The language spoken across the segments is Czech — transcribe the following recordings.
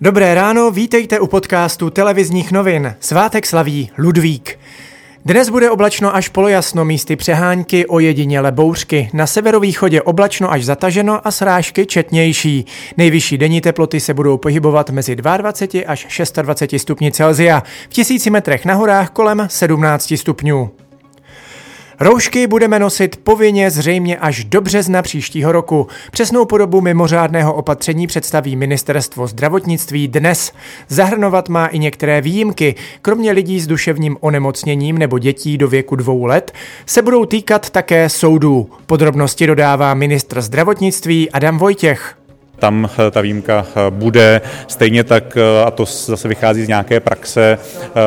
Dobré ráno, vítejte u podcastu televizních novin. Svátek slaví Ludvík. Dnes bude oblačno až polojasno, místy přehánky, ojediněle bouřky. Na severovýchodě oblačno až zataženo a srážky četnější. Nejvyšší denní teploty se budou pohybovat mezi 22 až 26 stupni Celzia. V tisíci metrech na horách kolem 17 stupňů. Roušky budeme nosit povinně zřejmě až do března příštího roku. Přesnou podobu mimořádného opatření představí ministerstvo zdravotnictví dnes. Zahrnovat má i některé výjimky. Kromě lidí s duševním onemocněním nebo dětí do věku dvou let se budou týkat také soudů. Podrobnosti dodává ministr zdravotnictví Adam Vojtěch tam eh, ta výjimka eh, bude. Stejně tak, eh, a to zase vychází z nějaké praxe,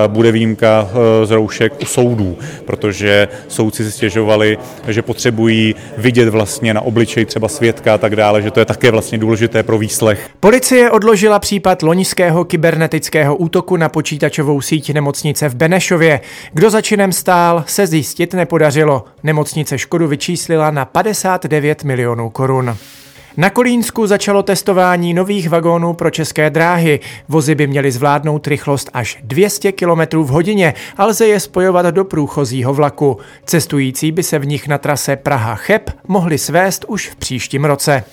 bude výjimka z roušek u soudů, protože soudci si stěžovali, že potřebují vidět vlastně na obličej třeba svědka a tak dále, že to je také vlastně důležité pro výslech. Policie odložila případ loňského kybernetického útoku na počítačovou síť nemocnice v Benešově. Kdo za činem stál, se zjistit nepodařilo. Nemocnice škodu vyčíslila na 59 milionů korun. Na Kolínsku začalo testování nových vagónů pro české dráhy. Vozy by měly zvládnout rychlost až 200 km v hodině a lze je spojovat do průchozího vlaku. Cestující by se v nich na trase Praha-Cheb mohli svést už v příštím roce.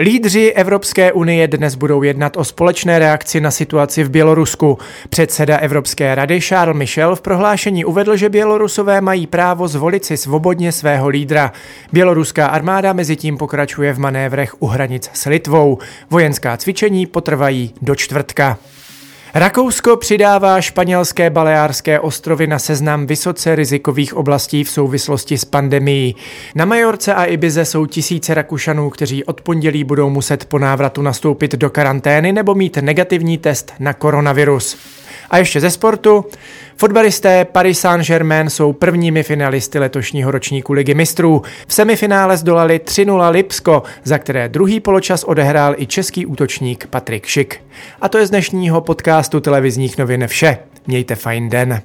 Lídři Evropské unie dnes budou jednat o společné reakci na situaci v Bělorusku. Předseda Evropské rady Charles Michel v prohlášení uvedl, že Bělorusové mají právo zvolit si svobodně svého lídra. Běloruská armáda mezi tím pokračuje v manévrech u hranic s Litvou. Vojenská cvičení potrvají do čtvrtka. Rakousko přidává španělské Baleárské ostrovy na seznam vysoce rizikových oblastí v souvislosti s pandemií. Na Majorce a Ibize jsou tisíce Rakušanů, kteří od pondělí budou muset po návratu nastoupit do karantény nebo mít negativní test na koronavirus. A ještě ze sportu. Fotbalisté Paris Saint-Germain jsou prvními finalisty letošního ročníku Ligy mistrů. V semifinále zdolali 3-0 Lipsko, za které druhý poločas odehrál i český útočník Patrik Šik. A to je z dnešního podcastu televizních novin vše. Mějte fajn den.